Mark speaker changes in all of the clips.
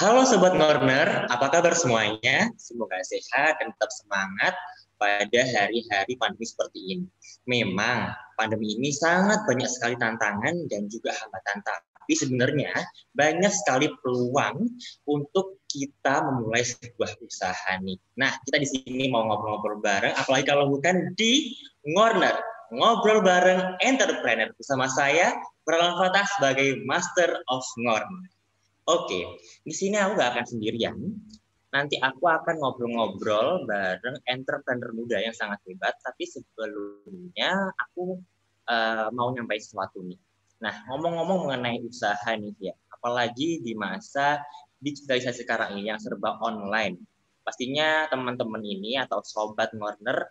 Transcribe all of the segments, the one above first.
Speaker 1: Halo Sobat Corner, apa kabar semuanya? Semoga sehat dan tetap semangat pada hari-hari pandemi seperti ini. Memang pandemi ini sangat banyak sekali tantangan dan juga hambatan, tapi sebenarnya banyak sekali peluang untuk kita memulai sebuah usaha nih. Nah, kita di sini mau ngobrol-ngobrol bareng, apalagi kalau bukan di Corner, ngobrol bareng entrepreneur bersama saya, Pralan Fatah sebagai Master of Corner. Oke, di sini aku gak akan sendirian. Nanti aku akan ngobrol-ngobrol bareng entrepreneur muda yang sangat hebat. Tapi sebelumnya aku uh, mau nyampai sesuatu nih. Nah, ngomong-ngomong mengenai usaha nih ya, apalagi di masa digitalisasi sekarang ini yang serba online. Pastinya teman-teman ini atau sobat Warner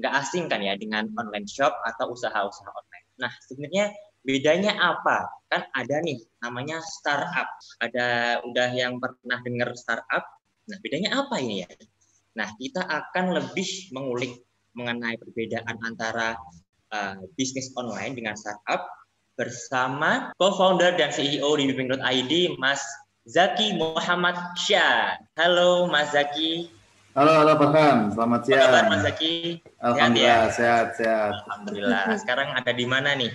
Speaker 1: nggak asing kan ya dengan online shop atau usaha-usaha online. Nah, sebenarnya bedanya apa? Kan ada nih namanya startup. Ada udah yang pernah dengar startup. Nah, bedanya apa ini ya? Nah, kita akan lebih mengulik mengenai perbedaan antara uh, bisnis online dengan startup bersama co-founder dan CEO di Biping.id, Mas Zaki Muhammad Syah. Halo Mas Zaki.
Speaker 2: Halo, halo Pak Khan. Selamat siang.
Speaker 1: Apa kabar Mas Zaki?
Speaker 2: Alhamdulillah, sehat, ya? sehat, sehat.
Speaker 1: Alhamdulillah. Sekarang ada di mana nih?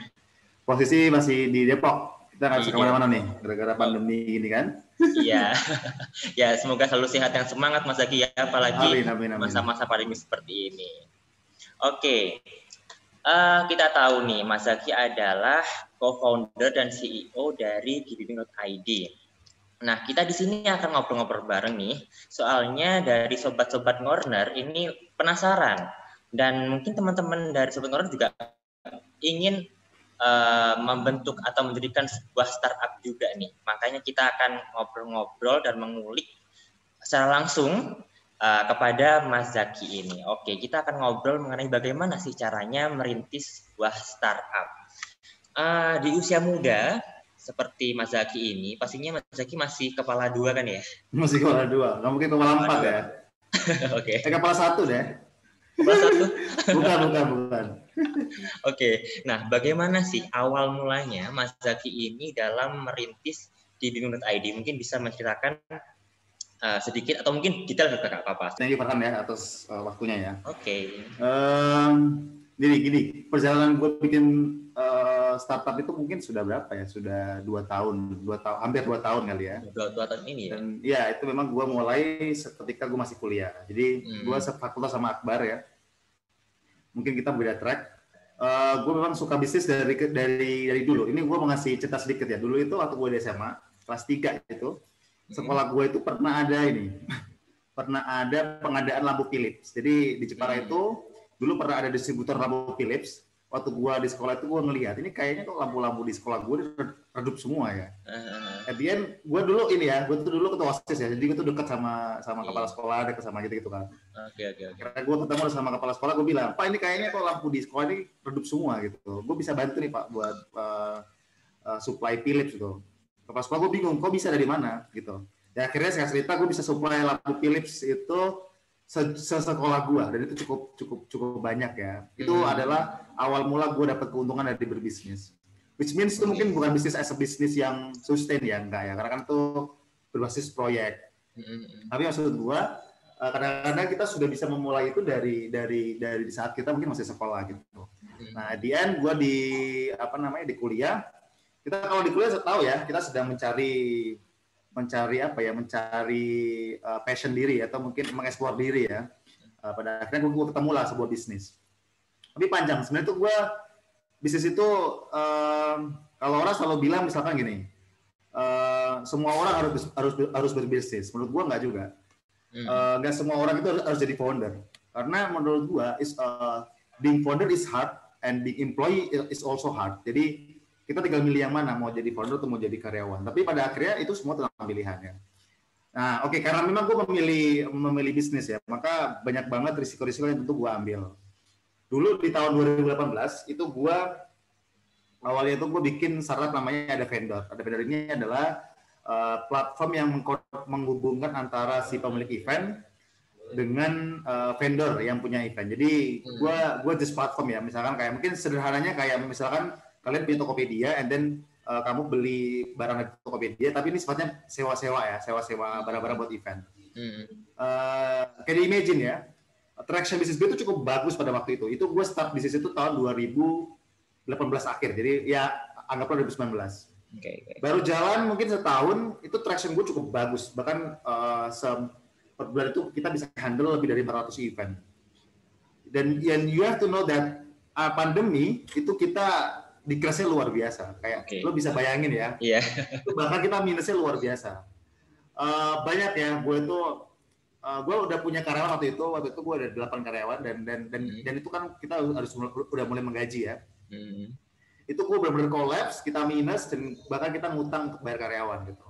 Speaker 2: Posisi masih di Depok. Kita nggak bisa iya. ke mana-mana nih, gara-gara pandemi ini kan.
Speaker 1: Iya. ya, semoga selalu sehat dan semangat Mas Zaki ya, apalagi masa-masa pandemi seperti ini. Oke. Uh, kita tahu nih, Mas Zaki adalah co-founder dan CEO dari Gibibing.id. Nah, kita di sini akan ngobrol-ngobrol bareng nih. Soalnya dari sobat-sobat Corner ini penasaran dan mungkin teman-teman dari sobat Corner juga ingin uh, membentuk atau mendirikan sebuah startup juga nih. Makanya kita akan ngobrol-ngobrol dan mengulik secara langsung uh, kepada Mas Zaki ini. Oke, kita akan ngobrol mengenai bagaimana sih caranya merintis sebuah startup. Uh, di usia muda, seperti Mas Zaki ini, pastinya Mas Zaki masih kepala dua kan ya?
Speaker 2: Masih kepala dua, nggak mungkin kepala empat ya?
Speaker 1: Oke.
Speaker 2: okay. Eh, kepala satu deh. Bukan, bukan, bukan.
Speaker 1: Oke, okay. nah bagaimana sih awal mulanya Mas Zaki ini dalam merintis di Bingung.id? Mungkin bisa menceritakan uh, sedikit atau mungkin detail juga apa-apa.
Speaker 2: Thank you Farhan ya atas uh, waktunya ya.
Speaker 1: Oke. Okay.
Speaker 2: Um, gini, gini, perjalanan gue bikin uh, startup itu mungkin sudah berapa ya? Sudah dua tahun, dua tahun, hampir dua tahun kali ya.
Speaker 1: Dua, dua tahun ini ya.
Speaker 2: Dan ya itu memang gue mulai ketika gue masih kuliah. Jadi hmm. gue sefakultas sama Akbar ya. Mungkin kita beda track. Uh, eh, gue memang suka bisnis dari dari dari dulu. Ini gue mau ngasih cerita sedikit ya. Dulu itu waktu gue di SMA kelas 3 itu, hmm. sekolah gue itu pernah ada ini, pernah ada pengadaan lampu Philips. Jadi di Jepara hmm. itu dulu pernah ada distributor lampu Philips waktu gua di sekolah itu gua ngelihat ini kayaknya kok lampu-lampu di sekolah gua redup semua ya. Uh. At the end, gua dulu ini ya, gua tuh dulu ketua osis ya, jadi gua tuh dekat sama sama yeah. kepala sekolah, dekat sama gitu gitu kan.
Speaker 1: Oke okay, oke. Okay, okay.
Speaker 2: Karena gua ketemu sama kepala sekolah, gua bilang, Pak ini kayaknya kok lampu di sekolah ini redup semua gitu. Gua bisa bantu nih Pak buat uh, uh, supply Philips gitu. Kepala sekolah gua bingung, kok bisa dari mana gitu. Ya akhirnya saya cerita gua bisa supply lampu Philips itu sekolah gua dan itu cukup cukup cukup banyak ya. Itu hmm. adalah awal mula gua dapat keuntungan dari berbisnis. Which means itu mungkin bukan bisnis as a bisnis yang sustain ya enggak ya, karena kan itu berbasis proyek. Hmm. Tapi maksud gua eh, kadang-kadang kita sudah bisa memulai itu dari dari dari saat kita mungkin masih sekolah gitu. Hmm. Nah, di end gua di apa namanya di kuliah kita kalau di kuliah saya tahu ya kita sedang mencari mencari apa ya mencari uh, passion diri atau mungkin mengeksplor diri ya. Uh, pada akhirnya gue, ketemu lah sebuah bisnis. Tapi panjang sebenarnya tuh gue bisnis itu uh, kalau orang selalu bilang misalkan gini uh, semua orang harus harus harus berbisnis. Menurut gue nggak juga. Hmm. nggak uh, semua orang itu harus, harus jadi founder. Karena menurut gue is uh, being founder is hard and being employee is also hard. Jadi kita tinggal milih yang mana mau jadi founder atau mau jadi karyawan. Tapi pada akhirnya itu semua tentang pilihannya nah oke okay, karena memang gue memilih memilih bisnis ya maka banyak banget risiko-risiko yang tentu gue ambil. Dulu di tahun 2018 itu gue awalnya itu gue bikin startup namanya ada vendor. Ada vendor ini adalah uh, platform yang menghubungkan antara si pemilik event dengan uh, vendor yang punya event. Jadi gue gue just platform ya, misalkan kayak mungkin sederhananya kayak misalkan kalian punya Tokopedia and then uh, kamu beli barang dari Tokopedia, tapi ini sifatnya sewa-sewa ya, sewa-sewa barang-barang buat event. Hmm. Uh, kayak di imagine ya, traction bisnis gue itu cukup bagus pada waktu itu. Itu gue start bisnis itu tahun 2018 akhir, jadi ya anggaplah 2019. Okay, okay. Baru jalan mungkin setahun, itu traction gue cukup bagus. Bahkan uh, per bulan itu kita bisa handle lebih dari 400 event. Dan and you have to know that uh, pandemi itu kita di kelasnya luar biasa. Kayak okay. lo bisa bayangin ya. Iya. Yeah. bahkan kita minusnya luar biasa. Uh, banyak ya, gue itu uh, gue udah punya karyawan waktu itu. Waktu itu gue ada delapan karyawan dan dan dan hmm. dan itu kan kita harus udah mulai menggaji ya. Hmm. Itu gue benar-benar kolaps, kita minus dan bahkan kita ngutang untuk bayar karyawan gitu.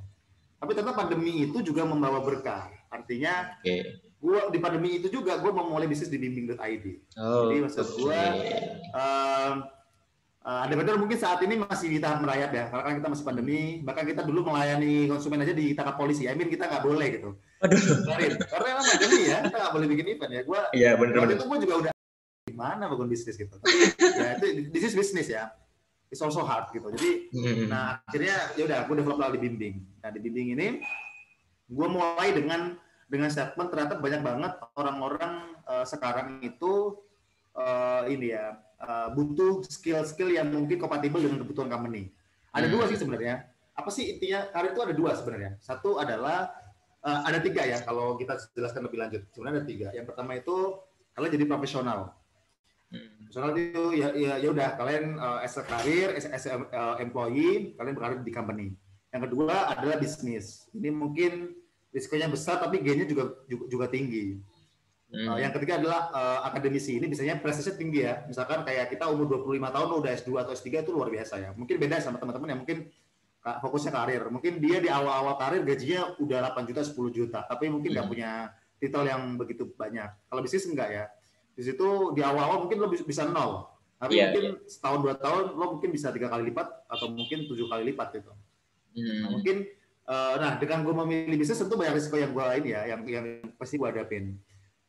Speaker 2: Tapi ternyata pandemi itu juga membawa berkah. Artinya okay. gue di pandemi itu juga gue mau mulai bisnis di bimbing.id. Oh, Jadi maksud okay. gue uh, ada benar mungkin saat ini masih di tahap merayap ya, karena kan kita masih pandemi. Bahkan kita dulu melayani konsumen aja di ditangkap polisi. I mean kita nggak boleh gitu. Aduh. Karena emang pandemi ya, kita nggak boleh bikin event ya. Gua, iya benar. Waktu itu gue juga udah gimana bangun bisnis gitu. Ya itu bisnis bisnis ya. It's also hard gitu. Jadi, hmm. nah akhirnya ya udah gue develop lagi bimbing. Nah di bimbing ini, gue mulai dengan dengan statement ternyata banyak banget orang-orang uh, sekarang itu uh, ini ya uh, butuh skill-skill yang mungkin kompatibel dengan kebutuhan company. Ada hmm. dua sih sebenarnya. Apa sih intinya karir itu ada dua sebenarnya. Satu adalah uh, ada tiga ya kalau kita jelaskan lebih lanjut. Sebenarnya ada tiga. Yang pertama itu kalian jadi profesional. Hmm. Profesional itu ya ya ya udah kalian uh, as a karir, as, as a uh, employee, kalian berkarir di company. Yang kedua adalah bisnis. Ini mungkin risikonya besar tapi gainnya juga, juga juga tinggi. Hmm. Uh, yang ketiga adalah uh, akademisi ini biasanya prestasinya tinggi ya. Misalkan kayak kita umur 25 tahun udah S2 atau S3 itu luar biasa ya. Mungkin beda sama teman-teman yang mungkin fokusnya karir. Mungkin dia di awal-awal karir gajinya udah 8 juta, 10 juta, tapi mungkin nggak hmm. punya titel yang begitu banyak. Kalau bisnis enggak ya. Di situ di awal-awal mungkin lo bisa nol. Tapi yeah, mungkin yeah. setahun dua tahun lo mungkin bisa tiga kali lipat atau mungkin tujuh kali lipat gitu. Hmm. Nah, mungkin uh, nah dengan gue memilih bisnis tentu banyak risiko yang gue ini ya, yang yang pasti gue hadapin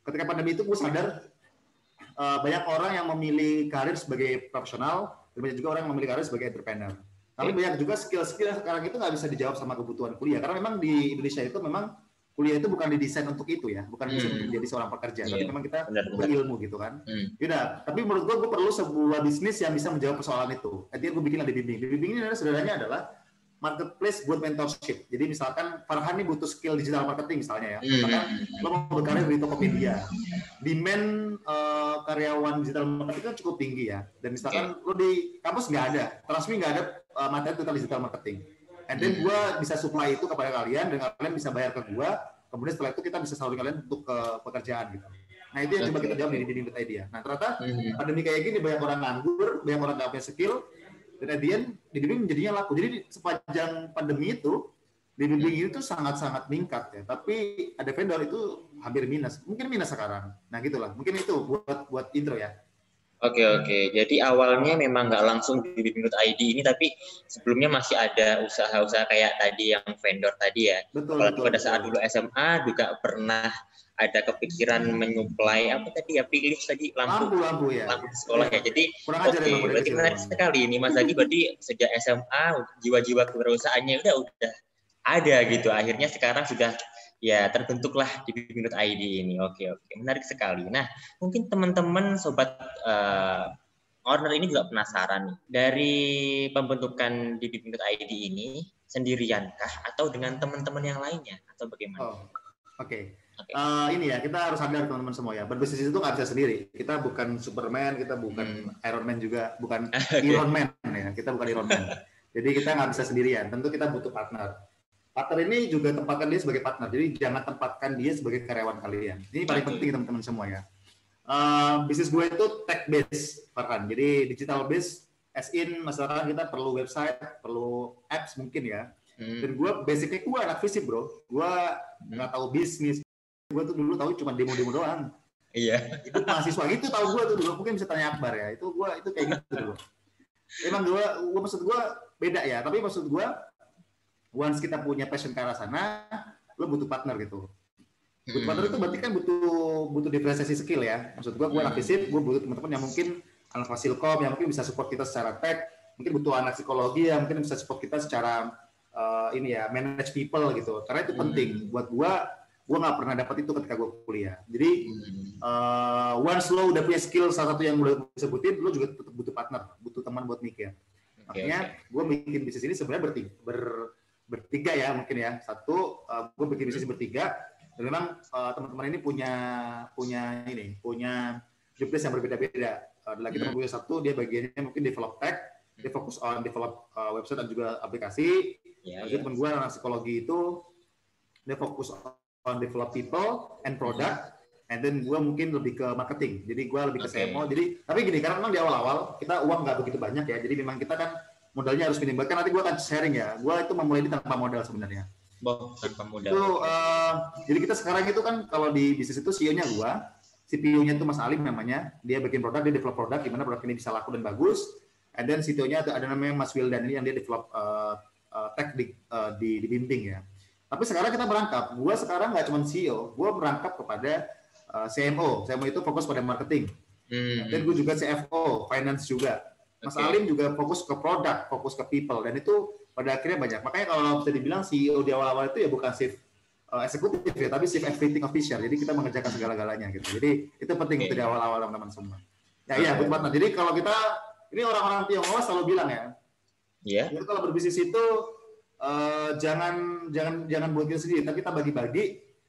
Speaker 2: ketika pandemi itu gue sadar uh, banyak orang yang memilih karir sebagai profesional dan banyak juga orang yang memilih karir sebagai entrepreneur. Tapi banyak juga skill-skill sekarang itu nggak bisa dijawab sama kebutuhan kuliah karena memang di Indonesia itu memang kuliah itu bukan didesain untuk itu ya, bukan didesain hmm. untuk menjadi seorang pekerja, yeah. tapi memang kita benar, berilmu gitu kan. Hmm. Yaudah, tapi menurut gue, gue perlu sebuah bisnis yang bisa menjawab persoalan itu. Artinya gue bikin di bimbing. Bimbing ini adalah sebenarnya adalah marketplace buat mentorship. Jadi misalkan Farhan ini butuh skill digital marketing misalnya ya. Hmm. Misalkan lo mau berkarir di Tokopedia. Demand uh, karyawan digital marketing kan cukup tinggi ya. Dan misalkan okay. lo di kampus nggak ada, Transmi nggak ada uh, materi tentang digital marketing. And then hmm. gue bisa supply itu kepada kalian dan kalian bisa bayar ke gue. Kemudian setelah itu kita bisa saluri kalian untuk ke pekerjaan gitu. Nah itu yang coba kita jawab di Dinding Idea. Nah ternyata hmm. pandemi kayak gini banyak orang nganggur, banyak orang nggak punya skill, dan at the end di bimbing menjadinya laku jadi sepanjang pandemi itu di bimbing hmm. itu sangat-sangat meningkat ya tapi ada vendor itu hampir minus mungkin minus sekarang nah gitulah mungkin itu buat buat intro ya
Speaker 1: Oke oke, jadi awalnya memang nggak langsung di bimbing.id ini, tapi sebelumnya masih ada usaha-usaha kayak tadi yang vendor tadi ya. Betul. Kalau pada saat dulu SMA juga pernah ada kepikiran menyuplai apa tadi ya pilih tadi lampu. Lampu, lampu ya. Lampu sekolah ya. Jadi oke okay, berarti menarik sekali ini Mas Agi berarti sejak SMA jiwa-jiwa kewirausahaannya udah udah ada gitu. Akhirnya sekarang sudah ya terbentuklah di ID ini. Oke oke. Menarik sekali. Nah mungkin teman-teman sobat uh, owner ini juga penasaran nih. Dari pembentukan di ID ini sendiriankah atau dengan teman-teman yang lainnya? Atau bagaimana? Oh,
Speaker 2: oke. Okay. Okay. Uh, eh, ini ya kita harus sadar teman-teman semua ya berbisnis itu nggak bisa sendiri kita bukan Superman kita bukan hmm. Iron Man juga bukan okay. Iron Man ya kita bukan Iron Man jadi kita nggak bisa sendirian tentu kita butuh partner partner ini juga tempatkan dia sebagai partner jadi jangan tempatkan dia sebagai karyawan kalian ini paling okay. penting teman-teman semua ya uh, bisnis gue itu tech base bahkan jadi digital base as in masalah kita perlu website perlu apps mungkin ya Hmm. Dan gue basicnya gue anak fisik bro. Gue nggak tahu bisnis, gue tuh dulu tahu cuma demo-demo doang. Iya. Itu mahasiswa itu tahu gue tuh dulu. Mungkin bisa tanya Akbar ya. Itu gue itu kayak gitu dulu. Emang gue, gue maksud gue beda ya. Tapi maksud gue, once kita punya passion ke arah sana, lo butuh partner gitu. Butuh hmm. partner itu berarti kan butuh butuh diferensiasi skill ya. Maksud gue, gue anak gue butuh teman-teman yang mungkin anak fasilkom yang mungkin bisa support kita secara tech, mungkin butuh anak psikologi ya mungkin bisa support kita secara uh, ini ya manage people gitu karena itu penting hmm. buat gua gua nggak pernah dapat itu ketika gua kuliah. Jadi uh, once lo udah punya skill salah satu yang udah sebutin lo juga tetap butuh partner butuh teman buat mikir. Makanya okay. gue bikin bisnis ini sebenarnya bertiga, ber, bertiga ya mungkin ya. Satu uh, gue bikin bisnis bertiga dan memang uh, teman-teman ini punya punya ini punya job yang berbeda-beda. Uh, lagi teman punya satu dia bagiannya mungkin develop tech dia fokus on develop uh, website dan juga aplikasi. Yeah, yeah. teman gue anak psikologi itu dia fokus on develop people and product and then gue mungkin lebih ke marketing. Jadi gue lebih ke okay. CMO jadi tapi gini karena memang di awal-awal kita uang nggak begitu banyak ya jadi memang kita kan modalnya harus minim bahkan nanti gue akan sharing ya. Gue itu memulai ini tanpa modal sebenarnya.
Speaker 1: Boh, tanpa modal.
Speaker 2: Itu uh, jadi kita sekarang itu kan kalau di bisnis itu CEO-nya gue CPO-nya itu Mas Alim namanya. Dia bikin produk dia develop produk gimana produk ini bisa laku dan bagus. And then CTO-nya ada, ada namanya Mas Wildan ini yang dia develop uh, uh, tech di, uh, di, di bimbing ya tapi sekarang kita berangkap gue sekarang nggak cuma CEO gue berangkap kepada uh, CMO. CMO itu fokus pada marketing. Hmm. Dan gue juga CFO, finance juga. Mas okay. Alim juga fokus ke produk, fokus ke people. Dan itu pada akhirnya banyak. Makanya kalau bisa dibilang CEO di awal-awal itu ya bukan chief uh, eksekutif ya, tapi chief everything official. Jadi kita mengerjakan segala-galanya gitu. Jadi itu penting okay. itu di awal-awal teman-teman semua. Ya iya, okay. betul Jadi kalau kita ini orang-orang Tionghoa selalu bilang ya,
Speaker 1: yeah.
Speaker 2: jadi kalau berbisnis itu uh, jangan jangan jangan buat diri sendiri, tapi kita bagi-bagi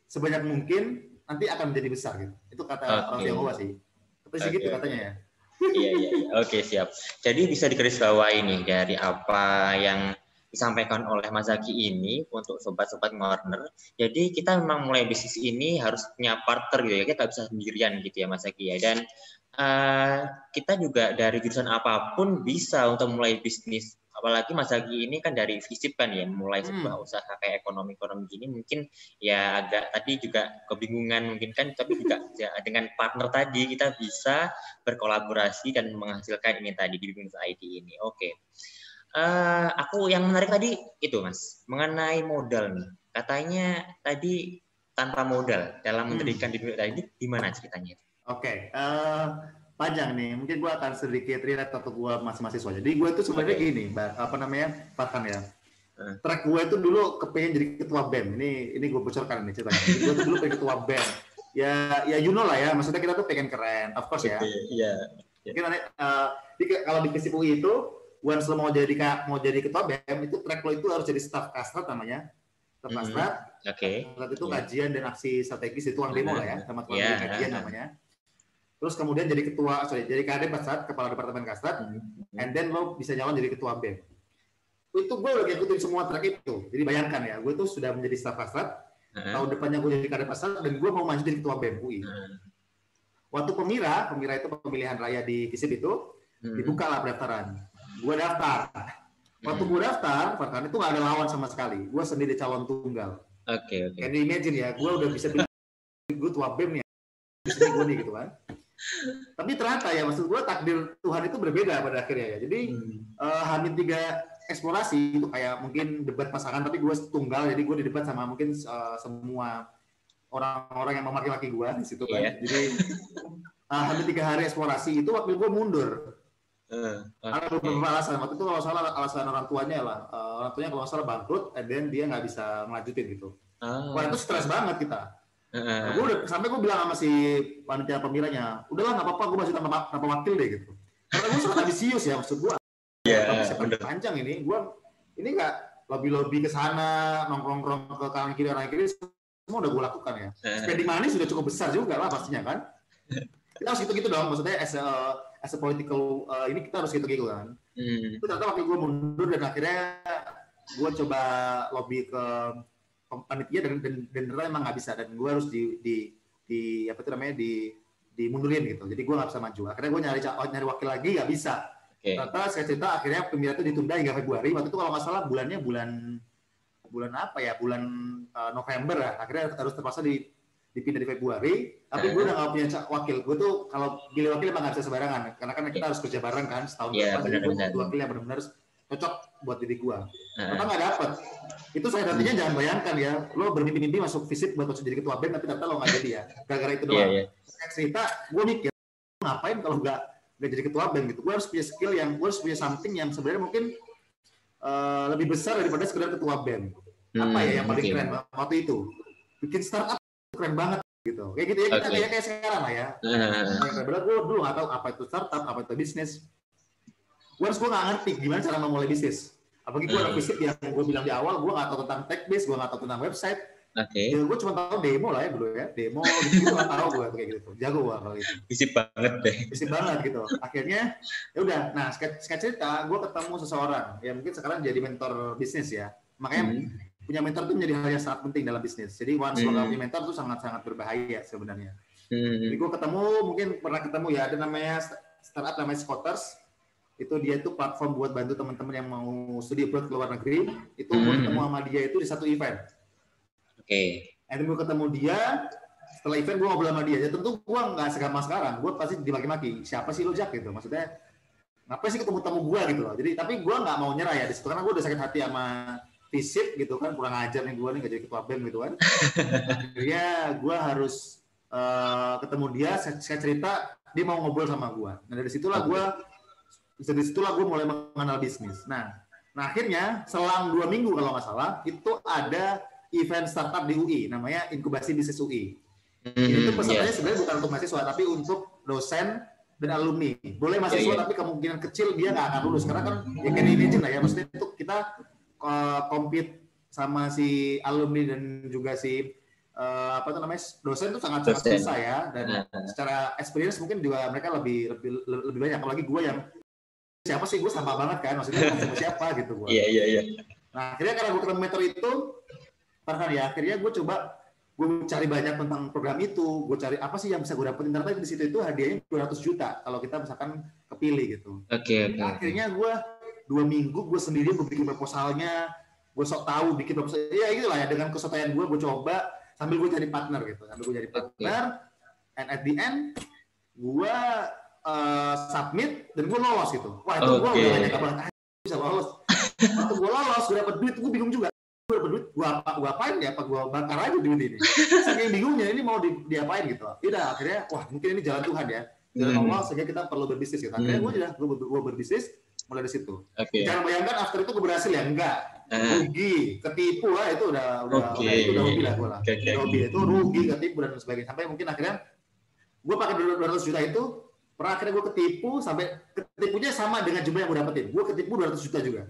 Speaker 2: sebanyak mungkin nanti akan menjadi besar gitu. Itu kata okay. orang Tionghoa sih. Tapi okay. segitu katanya ya.
Speaker 1: iya iya. iya. Oke siap. Jadi bisa digarisbawahi nih dari apa yang disampaikan oleh Mas Zaki ini untuk sobat-sobat Warner. Jadi kita memang mulai bisnis ini harus punya partner gitu ya. Kita bisa sendirian gitu ya Mas Zaki ya. Dan uh, kita juga dari jurusan apa pun bisa untuk mulai bisnis apalagi Mas Agi ini kan dari FISIP kan ya mulai hmm. sebuah usaha kayak ekonomi-ekonomi gini mungkin ya agak tadi juga kebingungan mungkin kan tapi juga ya, dengan partner tadi kita bisa berkolaborasi dan menghasilkan ini tadi di bisnis IT ini. Oke. Okay. Uh, eh, aku yang menarik tadi itu Mas mengenai modal nih. Katanya tadi tanpa modal dalam hmm. mendirikan hmm. di tadi gimana ceritanya?
Speaker 2: Oke. Okay. Uh, eh, panjang nih. Mungkin gue akan sedikit relate atau gue masih mahasiswa. Jadi gue itu sebenarnya gini, apa namanya, Farhan ya. Uh. Track gue itu dulu kepengen jadi ketua BEM. Ini ini gue bocorkan nih ceritanya. gue tuh dulu pengen ketua BEM. Ya ya you know lah ya. Maksudnya kita tuh pengen keren, of course ya.
Speaker 1: Iya. Yeah.
Speaker 2: Mungkin nanti uh, kalau di UI itu, once lo mau jadi mau jadi ketua BEM itu track lo itu harus jadi staff kastrat namanya. Staff mm -hmm.
Speaker 1: Oke.
Speaker 2: Okay. itu yeah. kajian dan aksi strategis itu uang demo lah ya, sama tukang yeah. kajian namanya terus kemudian jadi ketua sorry jadi kadep kasat kepala departemen kasat hmm. and then lo bisa nyalon jadi ketua bem itu gue udah ngikutin semua track itu jadi bayangkan ya gue tuh sudah menjadi staf kasat hmm. tahun depannya gue jadi kadep kasat dan gue mau maju jadi ketua bem UI hmm. waktu pemira pemira itu pemilihan raya di kisip itu hmm. dibuka lah pendaftaran gue daftar waktu gue daftar bahkan itu gak ada lawan sama sekali gue sendiri calon tunggal
Speaker 1: oke okay, oke okay.
Speaker 2: can imagine ya gue udah bisa bilang gue tua bem sini gue nih gitu kan tapi ternyata ya maksud gue takdir Tuhan itu berbeda pada akhirnya ya. Jadi hmm. uh, Hamid tiga eksplorasi itu kayak mungkin debat pasangan tapi gue tunggal jadi gue di debat sama mungkin uh, semua orang-orang yang memaki-maki gue di situ kan. Yeah. Jadi uh, Hamid tiga hari eksplorasi itu waktu gue mundur. Uh, okay. Ada beberapa alasan. Waktu itu kalau salah alasan orang tuanya lah, uh, orang tuanya kalau salah bangkrut, and then dia nggak bisa melanjutin gitu. Uh, Wah itu stres banget kita Uh. gue udah sampai gue bilang sama si panitia pemilihnya, udahlah nggak apa-apa, gue masih tanpa, tanpa wakil deh gitu. Karena gue sangat ambisius ya maksud gue. Iya. Yeah, panjang ini, gue ini nggak lobby-lobby ke sana, nongkrong-nongkrong ke kanan kiri kanan kiri, semua udah gue lakukan ya. Spending money sudah cukup besar juga lah pastinya kan. Kita harus gitu-gitu dong, maksudnya as a, as a political uh, ini kita harus gitu-gitu kan. Hmm. Itu ternyata waktu gue mundur dan akhirnya gue coba lobby ke panitia dan dan, dan ternyata emang nggak bisa. Dan gue harus di, di di apa itu namanya di dimundurin gitu. Jadi gue nggak bisa maju. Akhirnya gue nyari nyari wakil lagi nggak bisa. Okay. ternyata saya cerita akhirnya pemilihan itu ditunda hingga Februari. Waktu itu kalau nggak salah bulannya bulan bulan apa ya? Bulan uh, November ya akhirnya harus terpaksa di dipindah di Februari. Tapi gue udah nggak punya wakil. Gue tuh kalau pilih wakil emang nggak bisa sembarangan. Karena kan kita harus kerja bareng kan setahun
Speaker 1: yeah,
Speaker 2: depan jadi gue wakil yang benar-benar cocok buat diri gua. Nah. nggak dapet. Itu saya nantinya jangan bayangkan ya, lo bermimpi-mimpi masuk fisik buat masuk jadi ketua BEM, tapi ternyata lo nggak jadi ya. Gara-gara itu doang. Yeah, yeah. Saya cerita, gue mikir, ngapain kalau nggak nggak jadi ketua band gitu gue harus punya skill yang gue harus punya something yang sebenarnya mungkin uh, lebih besar daripada sekedar ketua band hmm, apa ya yang paling okay. keren waktu itu bikin startup keren banget gitu kayak gitu ya kita okay. kayak kayak sekarang lah ya uh. nah, gue dulu nggak tahu apa itu startup apa itu bisnis gue harus gue nggak ngerti gimana cara memulai bisnis apalagi gue uh. bisnis yang gue bilang di awal gue nggak tahu tentang tech base gue nggak tahu tentang website Oke. Okay. Ya, gue cuma tahu demo lah ya dulu ya, demo gitu nggak tahu gue kayak gitu. Jago gue kalau itu.
Speaker 1: Bisip banget deh.
Speaker 2: Bisip banget gitu. Akhirnya ya udah. Nah, sketch, sketch cerita, gue ketemu seseorang ya mungkin sekarang jadi mentor bisnis ya. Makanya hmm. punya mentor itu menjadi hal yang sangat penting dalam bisnis. Jadi once hmm. lo punya mentor itu sangat-sangat berbahaya sebenarnya. Hmm. Jadi gue ketemu, mungkin pernah ketemu ya, ada namanya startup namanya Scotters. Itu dia itu platform buat bantu teman-teman yang mau studi abroad ke luar negeri. Itu hmm. ketemu sama dia itu di satu event
Speaker 1: okay.
Speaker 2: akhirnya gue ketemu dia setelah event gue ngobrol sama dia ya tentu gue nggak segampang sekarang gue pasti dimaki-maki siapa sih lo Jack gitu maksudnya ngapain sih ketemu tamu gue gitu loh jadi tapi gue nggak mau nyerah ya di situ karena gue udah sakit hati sama fisik gitu kan kurang ajar nih gue nih gak jadi ketua bem gitu kan akhirnya gue harus uh, ketemu dia saya, saya cerita dia mau ngobrol sama gue nah dari situlah gue dari situlah gue mulai mengenal bisnis nah nah akhirnya selang dua minggu kalau nggak salah itu ada event startup di UI, namanya Inkubasi Bisnis UI. Hmm, itu pesertanya yeah. sebenarnya bukan untuk mahasiswa, tapi untuk dosen dan alumni. Boleh mahasiswa, yeah, yeah. tapi kemungkinan kecil dia nggak akan lulus. Karena kan ya kayak imagine lah ya, maksudnya itu kita uh, compete sama si alumni dan juga si uh, apa itu namanya dosen itu sangat sangat susah ya dan nah. secara experience mungkin juga mereka lebih lebih lebih banyak apalagi gue yang siapa sih gue sama banget kan maksudnya siapa siapa gitu gue.
Speaker 1: Iya iya iya.
Speaker 2: Nah akhirnya karena gue ketemu mentor itu Farhan ya akhirnya gue coba gue cari banyak tentang program itu gue cari apa sih yang bisa gue dapetin ternyata di situ itu hadiahnya 200 juta kalau kita misalkan kepilih gitu
Speaker 1: oke okay, okay,
Speaker 2: akhirnya gue dua minggu gue sendiri gue bikin proposalnya gue sok tahu bikin proposal ya lah ya dengan kesotoyan gue gue coba sambil gue cari partner gitu sambil gue cari partner okay. and at the end gue uh, submit dan gue lolos gitu. Wah itu okay. gue udah banyak banget ah, bisa lolos. Waktu gue lolos gue dapet duit gue bingung juga. Gue dapet duit gue apa gue apain ya? Apa gue bakar aja duit ini? Saking bingungnya ini mau di, diapain gitu. Tidak akhirnya wah mungkin ini jalan Tuhan ya. Jalan hmm. Allah sehingga kita perlu berbisnis gitu. Akhirnya gue sudah gue, gue berbisnis mulai dari situ. Okay. jangan bayangkan after itu gue berhasil ya? Enggak. Uh. rugi ketipu lah itu udah udah, okay. udah itu udah rugi lah gue lah. Okay, okay. rugi itu rugi ketipu dan sebagainya. Sampai mungkin akhirnya gue pakai dua ratus juta itu pernah akhirnya gue ketipu sampai ketipunya sama dengan jumlah yang gue dapetin gue ketipu dua ratus juta juga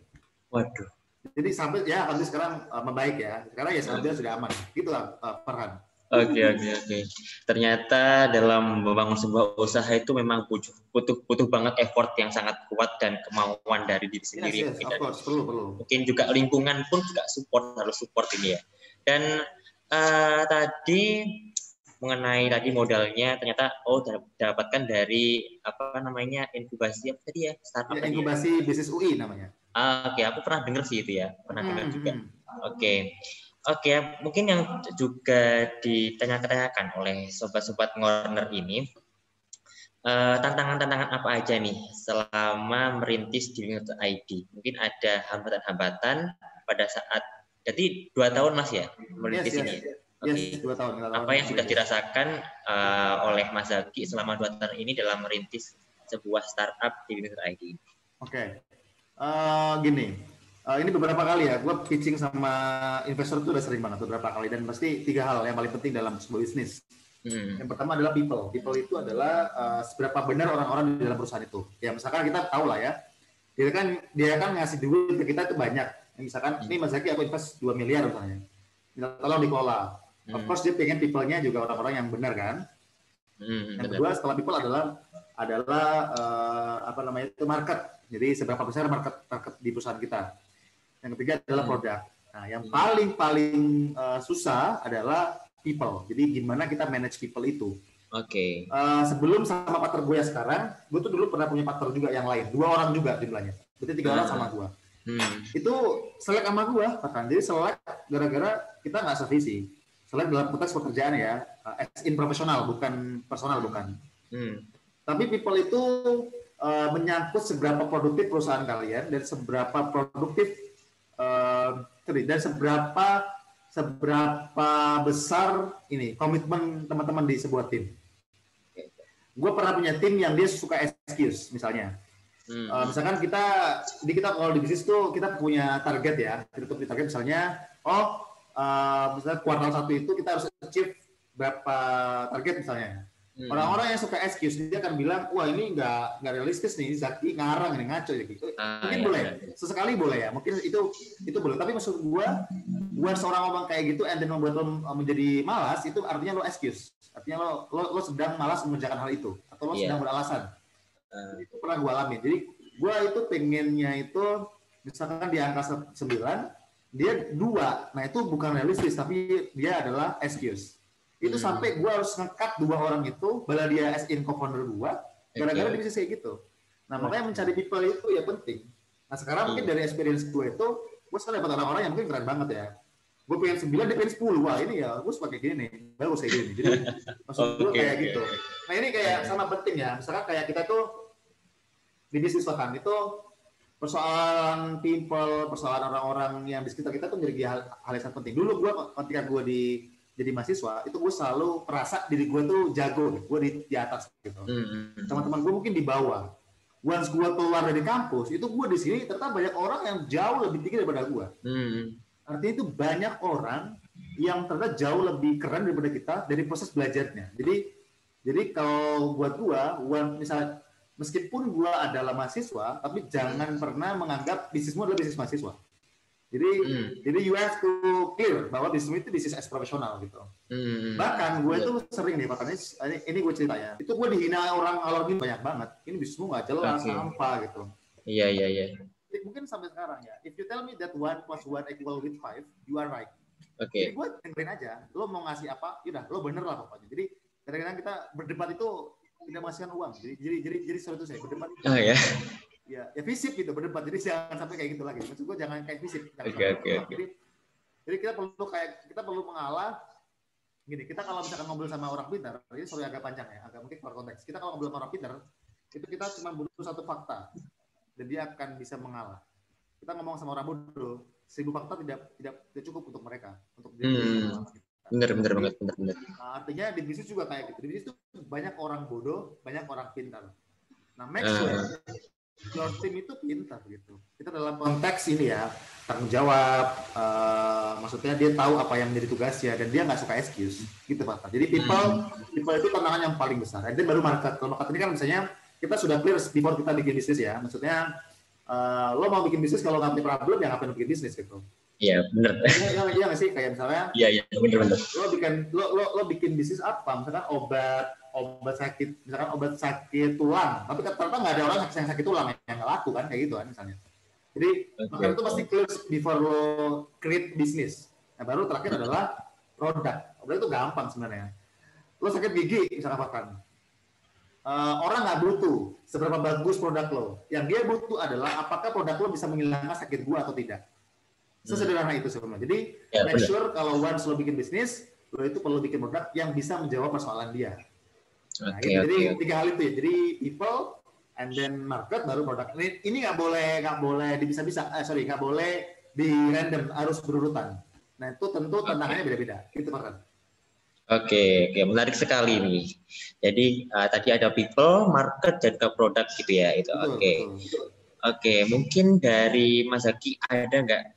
Speaker 1: waduh
Speaker 2: jadi sampai ya kami sekarang uh, membaik ya. Sekarang ya sekarang sudah aman. Gitulah uh, Farhan.
Speaker 1: Oke oke oke. Ternyata dalam membangun sebuah usaha itu memang butuh butuh butuh banget effort yang sangat kuat dan kemauan dari diri sendiri.
Speaker 2: Yes, yes, of course, perlu perlu.
Speaker 1: Mungkin juga lingkungan pun juga support harus support ini ya. Dan uh, tadi mengenai tadi modalnya ternyata oh dapatkan dari apa namanya inkubasi apa tadi ya
Speaker 2: startup ya, inkubasi ya? bisnis UI namanya
Speaker 1: Ah, oke, okay, aku pernah dengar sih itu ya, pernah dengar hmm, juga. Hmm. Oke, okay. oke, okay, mungkin yang juga ditanyakan oleh sobat-sobat ngorner ini, tantangan tantangan-tantangan apa aja nih selama merintis di ID? Mungkin ada hambatan-hambatan pada saat, jadi dua tahun mas ya merintis yes, ini. Yes.
Speaker 2: Okay. Yes, dua tahun, dua tahun.
Speaker 1: Apa yang sudah dirasakan uh, oleh Mas Zaki selama dua tahun ini dalam merintis sebuah startup di Winter ID?
Speaker 2: Oke, okay uh, gini, uh, ini beberapa kali ya, gue pitching sama investor itu udah sering banget beberapa kali dan pasti tiga hal yang paling penting dalam sebuah bisnis. Hmm. Yang pertama adalah people. People itu adalah uh, seberapa benar orang-orang di dalam perusahaan itu. Ya misalkan kita tahu lah ya, dia kan dia kan ngasih duit ke kita itu banyak. Misalkan hmm. ini Mas Zaki aku invest 2 miliar misalnya, minta tolong dikelola. Hmm. Of course dia pengen people-nya juga orang-orang yang benar kan. Hmm, yang kedua setelah people adalah adalah uh, apa namanya itu market jadi seberapa besar market market di perusahaan kita. Yang ketiga adalah hmm. produk. Nah, yang paling paling uh, susah adalah people. Jadi gimana kita manage people itu.
Speaker 1: Oke. Okay.
Speaker 2: Uh, sebelum sama partner gue yang sekarang, gue tuh dulu pernah punya partner juga yang lain, dua orang juga jumlahnya. Berarti tiga orang sama gue. Hmm. Itu selek sama gue, bahkan jadi selek gara-gara kita nggak sevisi. Selek dalam konteks pekerjaan ya, uh, as in profesional, bukan personal bukan. Hmm. Tapi people itu uh, menyangkut seberapa produktif perusahaan kalian dan seberapa produktif uh, dan seberapa seberapa besar ini komitmen teman-teman di sebuah tim. gue pernah punya tim yang dia suka excuse misalnya. Hmm. Uh, misalkan kita, di kita kalau di bisnis tuh kita punya target ya, kita punya target misalnya, oh uh, misalnya kuartal satu itu kita harus achieve berapa target misalnya. Hmm. Orang-orang yang suka excuse dia akan bilang, wah ini nggak nggak realistis nih, Zaki ngarang ini ngaco ya gitu. Ah, mungkin iya, boleh, iya. sesekali boleh ya, mungkin itu itu boleh. Tapi maksud gua, gua seorang ngomong kayak gitu, and then membuat lo menjadi malas, itu artinya lo excuse. Artinya lo lo, lo sedang malas mengerjakan hal itu, atau lo yeah. sedang beralasan. Uh. Itu pernah gua alami. Jadi gua itu pengennya itu misalkan di angka 9, dia dua, nah itu bukan realistis, tapi dia adalah excuse. Itu hmm. sampai gue harus ngekat dua orang itu bala dia as in co-founder gue gara-gara dia bisa kayak gitu. Nah makanya mencari people itu ya penting. Nah sekarang hmm. mungkin dari experience gue itu gue sekarang dapat orang-orang yang mungkin keren banget ya. Gue pengen sembilan dia pengen sepuluh. Wah ini ya gue suka kayak gini nih. Bagus kayak gini. Jadi maksud gue okay, kayak okay. gitu. Nah ini kayak sama penting ya. Misalkan kayak kita tuh di bisnis bahkan itu persoalan people, persoalan orang-orang yang di sekitar kita tuh menjadi hal, hal yang sangat penting. Dulu gue ketika gue di jadi mahasiswa itu gue selalu merasa diri gue tuh jago gue di, di atas gitu mm-hmm. teman-teman gue mungkin di bawah once gue keluar dari kampus itu gue di sini ternyata banyak orang yang jauh lebih tinggi daripada gue mm-hmm. artinya itu banyak orang yang ternyata jauh lebih keren daripada kita dari proses belajarnya jadi jadi kalau buat gue one misalnya meskipun gue adalah mahasiswa tapi jangan pernah menganggap bisnismu adalah bisnis mahasiswa jadi hmm. jadi you have to clear bahwa bisnis itu bisnis as profesional gitu. Hmm. Bahkan gue yeah. tuh sering nih makanya ini, ini gue cerita ya. Itu gue dihina orang alor ini banyak banget. Ini bisnismu nggak jelas okay. sampah gitu.
Speaker 1: Iya iya iya.
Speaker 2: Mungkin sampai sekarang ya. If you tell me that one plus one equal with five, you are right.
Speaker 1: Oke. Okay.
Speaker 2: Jadi gue dengerin aja. Lo mau ngasih apa? Yaudah, lo bener lah pokoknya. Jadi kadang-kadang kita berdebat itu tidak menghasilkan uang. Jadi jadi jadi jadi sesuatu saya berdebat.
Speaker 1: Oh ya?
Speaker 2: Ya ya fisik gitu berdebat. Jadi jangan sampai kayak gitu lagi. Maksud gue jangan kayak fisik
Speaker 1: oke oke.
Speaker 2: Jadi jadi kita perlu kayak kita perlu mengalah. Gini kita kalau misalkan ngobrol sama orang pintar ini sorry agak panjang ya agak mungkin keluar konteks. Kita kalau ngobrol sama orang pintar itu kita cuma butuh satu fakta. Dan dia akan bisa mengalah. Kita ngomong sama orang bodoh seribu fakta tidak tidak tidak cukup untuk mereka untuk dia.
Speaker 1: Hmm. Bener bener banget bener bener
Speaker 2: nah, artinya di bisnis juga kayak gitu di bisnis itu banyak orang bodoh banyak orang pintar nah make sure uh your team itu pintar gitu. Kita dalam konteks ini ya tanggung jawab, uh, maksudnya dia tahu apa yang menjadi tugasnya dan dia nggak suka excuse, gitu pak. Jadi people, people itu tantangan yang paling besar. Dan baru market. Kalau market ini kan misalnya kita sudah clear before kita bikin bisnis ya. Maksudnya uh, lo mau bikin bisnis kalau nggak punya problem ya ngapain bikin bisnis gitu.
Speaker 1: Iya benar.
Speaker 2: Iya iya iya nggak sih kayak misalnya.
Speaker 1: Iya iya benar benar.
Speaker 2: Lo bikin lo lo lo bikin bisnis apa? Misalkan obat obat sakit misalkan obat sakit tulang tapi kan ternyata nggak ada orang yang sakit tulang yang nggak laku kan kayak gitu kan misalnya jadi okay. makanya itu pasti close before lo create bisnis nah baru terakhir adalah produk produk itu gampang sebenarnya lo sakit gigi misalkan makan uh, orang nggak butuh seberapa bagus produk lo yang dia butuh adalah apakah produk lo bisa menghilangkan sakit gua atau tidak sesederhana itu sebenarnya jadi ya, make bener. sure kalau once lo bikin bisnis lo itu perlu bikin produk yang bisa menjawab persoalan dia Nah, okay, gitu. jadi tiga hal itu ya. Jadi people and then market baru produk. Ini ini nggak boleh nggak boleh bisa-bisa. Eh, sorry nggak boleh di random harus berurutan. Nah itu tentu tantangannya okay. beda-beda. Gitu Pak
Speaker 1: Oke, oke, menarik sekali nih. Jadi uh, tadi ada people, market, dan ke produk gitu ya. Itu oke. Okay. Oke, okay, mungkin dari Mas Zaki ada nggak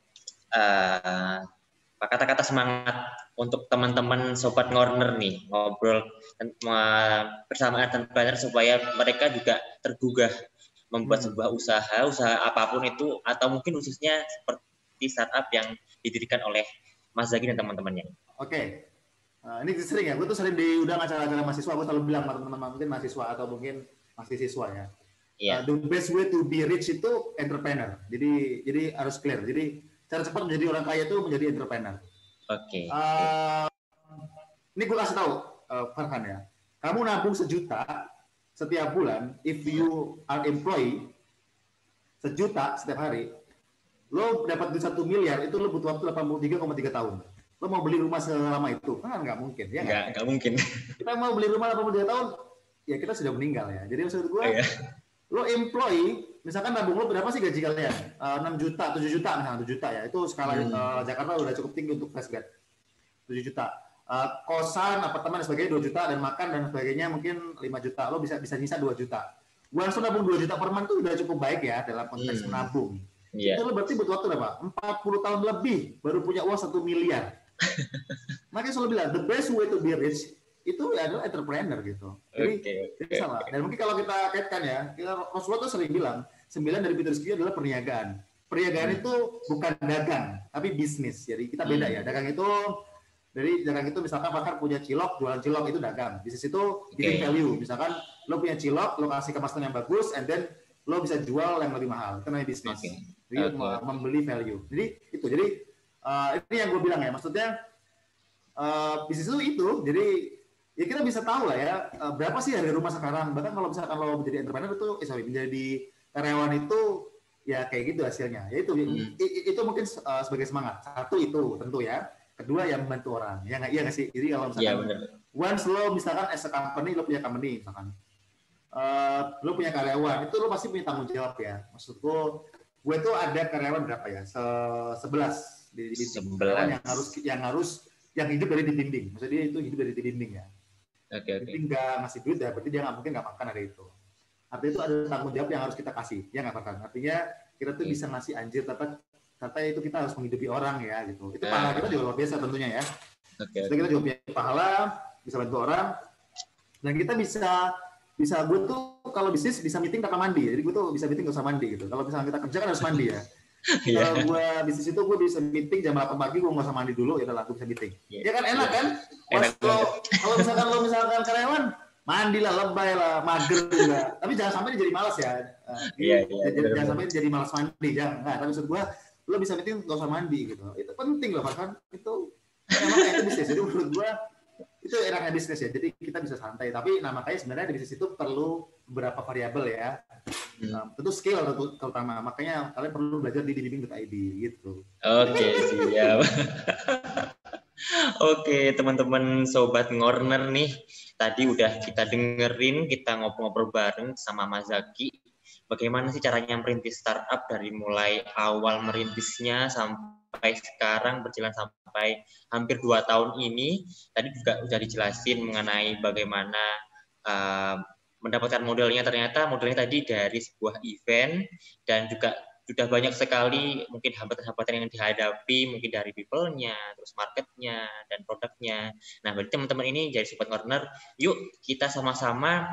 Speaker 1: uh, kata-kata semangat untuk teman-teman sobat corner nih ngobrol bersama entrepreneur supaya mereka juga tergugah membuat hmm. sebuah usaha, usaha apa pun itu atau mungkin khususnya seperti startup yang didirikan oleh Mas Zaki dan teman-temannya.
Speaker 2: Oke. Okay. Nah, ini sering ya, gue tuh sering diundang acara-acara mahasiswa, gue selalu bilang teman-teman mungkin mahasiswa atau mungkin mahasiswa ya. Yeah. Uh, the best way to be rich itu entrepreneur. Jadi jadi harus clear. Jadi cara cepat menjadi orang kaya itu menjadi entrepreneur.
Speaker 1: Oke. Okay.
Speaker 2: Uh, ini gue kasih tahu, uh, Farhan ya. Kamu nabung sejuta setiap bulan, if you are employee, sejuta setiap hari, lo dapat duit satu miliar, itu lo butuh waktu 83,3 tahun. Lo mau beli rumah selama itu? Kan nggak mungkin, ya
Speaker 1: nggak? Nggak mungkin.
Speaker 2: Kita mau beli rumah 83 tahun, ya kita sudah meninggal ya. Jadi maksud gue, oh, iya. lo employee, misalkan nabung lo berapa sih gaji kalian? Uh, 6 juta, 7 juta misalnya 7 juta ya. Itu skala hmm. uh, Jakarta udah cukup tinggi untuk fresh grad. 7 juta. uh, kosan, apartemen dan sebagainya 2 juta dan makan dan sebagainya mungkin 5 juta. Lo bisa bisa nyisa 2 juta. Once lo nabung 2 juta per month itu udah cukup baik ya dalam konteks hmm. menabung. Yeah. Itu lo berarti butuh waktu berapa? 40 tahun lebih baru punya uang 1 miliar. Makanya selalu bilang the best way to be rich itu adalah entrepreneur gitu. Jadi, okay, okay, salah. Dan mungkin kalau kita kaitkan ya, kita Rasulullah tuh sering bilang sembilan dari pintu rezeki adalah perniagaan. Perniagaan hmm. itu bukan dagang, tapi bisnis. Jadi kita beda hmm. ya. Dagang itu dari dagang itu misalkan bahkan punya cilok, jualan cilok itu dagang. Bisnis itu giving okay. value. Misalkan lo punya cilok, lo kasih kemasan yang bagus, and then lo bisa jual yang lebih mahal. Itu namanya bisnis. Okay. Jadi okay. membeli value. Jadi itu. Jadi uh, ini yang gue bilang ya. Maksudnya uh, bisnis itu itu. Jadi ya kita bisa tahu lah ya uh, berapa sih harga rumah sekarang. Bahkan kalau misalkan lo menjadi entrepreneur itu, eh sorry, menjadi karyawan itu ya kayak gitu hasilnya. Ya itu hmm. itu mungkin uh, sebagai semangat. Satu itu tentu ya. Kedua yang membantu orang. Ya nggak iya nggak sih? Jadi kalau misalkan ya, once lo misalkan as a company lo punya company misalkan uh, lo punya karyawan itu lo pasti punya tanggung jawab ya. Maksudku gue tuh ada karyawan berapa ya? Se sebelas. Di, di sebelas. yang harus yang harus yang hidup dari di dinding. Maksudnya dia itu hidup dari di dinding ya oke okay, okay. nggak ngasih duit ya berarti dia nggak mungkin nggak makan ada itu artinya itu ada tanggung jawab yang harus kita kasih ya nggak makan artinya kita tuh okay. bisa ngasih anjir tapi kata itu kita harus menghidupi orang ya gitu. Itu pahala kita juga luar biasa tentunya ya. Okay. Jadi kita juga punya pahala, bisa bantu orang, dan kita bisa bisa gue tuh kalau bisnis bisa meeting tanpa mandi. Jadi gue tuh bisa meeting gak usah mandi gitu. Kalau misalnya kita kerja kan harus mandi ya. Yeah. Kalau gue bisnis itu gue bisa meeting jam 8 pagi gue nggak usah mandi dulu ya udah gue bisa meeting. Yeah. Ya kan? Enak yeah. kan? Enak kalau kalau misalkan lo misalkan karyawan mandi lah lebay lah mager juga. Tapi jangan sampai jadi malas ya. Iya, yeah, yeah, jangan sampai jadi malas mandi jangan nah tapi maksud gue lo bisa meeting gak usah mandi gitu. Itu penting loh bahkan itu emang itu bisnis jadi menurut gua itu enaknya bisnis ya. Jadi kita bisa santai. Tapi nah makanya sebenarnya di bisnis itu perlu beberapa variabel ya hmm. nah, tentu skill terutama makanya kalian perlu belajar di dibimbing.id gitu
Speaker 1: oke okay, siap Oke, teman-teman sobat Ngorner nih, tadi udah kita dengerin, kita ngobrol-ngobrol bareng sama Mas Zaki bagaimana sih caranya merintis startup dari mulai awal merintisnya sampai sekarang berjalan sampai hampir dua tahun ini. Tadi juga sudah dijelasin mengenai bagaimana uh, mendapatkan modelnya. Ternyata modelnya tadi dari sebuah event dan juga sudah banyak sekali mungkin hambatan-hambatan yang dihadapi mungkin dari people-nya, terus marketnya dan produknya. Nah, berarti teman-teman ini jadi support corner, yuk kita sama-sama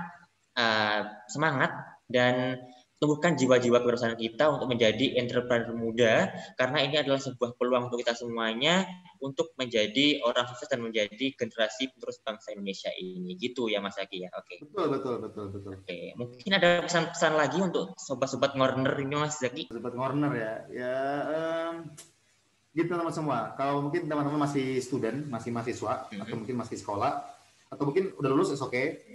Speaker 1: uh, semangat dan tumbuhkan jiwa-jiwa kewirausahaan kita untuk menjadi entrepreneur muda karena ini adalah sebuah peluang untuk kita semuanya untuk menjadi orang sukses dan menjadi generasi penerus bangsa Indonesia ini gitu ya Mas Aki ya oke okay.
Speaker 2: betul betul betul betul
Speaker 1: oke okay. mungkin ada pesan-pesan lagi untuk sobat-sobat corner ini Mas Zaki
Speaker 2: sobat corner ya ya um, gitu teman-teman semua kalau mungkin teman-teman masih student masih mahasiswa mm -hmm. atau mungkin masih sekolah atau mungkin udah lulus oke okay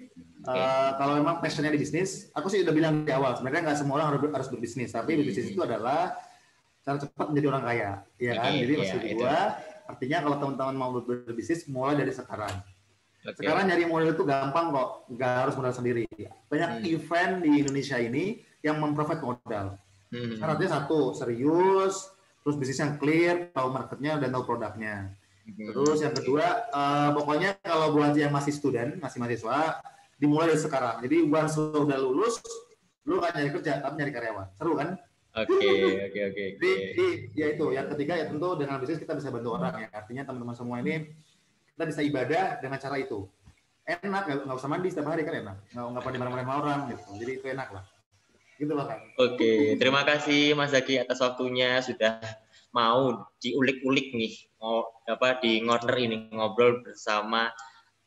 Speaker 2: Okay. Uh, kalau memang passionnya di bisnis, aku sih udah bilang di awal sebenarnya nggak semua orang harus, harus berbisnis, tapi hmm. berbisnis itu adalah cara cepat menjadi orang kaya, ya kan? Okay, Jadi maksud yeah, gua, artinya kalau teman-teman mau berbisnis, mulai dari sekarang. Okay. Sekarang nyari modal itu gampang kok, nggak harus modal sendiri. Banyak hmm. event di Indonesia ini yang memprovide modal. Hmm. Syaratnya satu, serius, terus bisnis yang clear, tahu marketnya dan tahu produknya. Hmm. Terus yang kedua, uh, pokoknya kalau buat yang masih student, masih mahasiswa, dimulai dari sekarang. Jadi once lo udah lulus, lo kan nyari kerja, tapi nyari karyawan. Seru kan?
Speaker 1: Oke, oke, oke.
Speaker 2: Jadi, ya itu. Yang ketiga ya tentu dengan bisnis kita bisa bantu orang ya. Artinya teman-teman semua ini kita bisa ibadah dengan cara itu. Enak, nggak usah mandi setiap hari kan enak. Nggak nggak pada marah-marah sama orang gitu. Jadi itu enak lah. Gitu loh kan.
Speaker 1: Oke, terima kasih Mas Zaki atas waktunya sudah mau diulik-ulik nih, mau apa di corner ini ngobrol bersama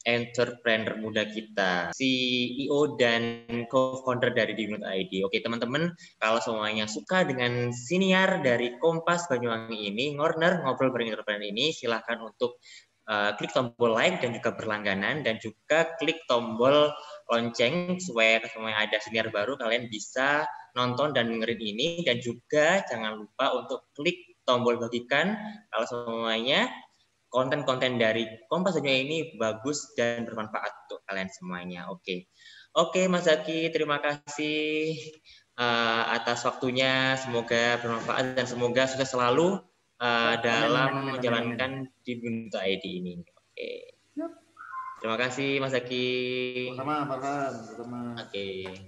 Speaker 1: entrepreneur muda kita, CEO dan co-founder dari Dimut ID. Oke teman-teman, kalau semuanya suka dengan siniar dari Kompas Banyuwangi ini, Ngorner ngobrol bareng entrepreneur ini, silahkan untuk uh, klik tombol like dan juga berlangganan dan juga klik tombol lonceng supaya semuanya ada siniar baru kalian bisa nonton dan dengerin ini. Dan juga jangan lupa untuk klik tombol bagikan. Kalau semuanya konten-konten dari Kompas Dunia ini bagus dan bermanfaat untuk kalian semuanya. Oke, okay. oke okay, Mas Zaki, terima kasih uh, atas waktunya. Semoga bermanfaat dan semoga sukses selalu uh, dalam menjalankan di Buntu ID ini. Oke. Okay. Terima kasih Mas Zaki.
Speaker 2: Sama. Sama.
Speaker 1: Oke.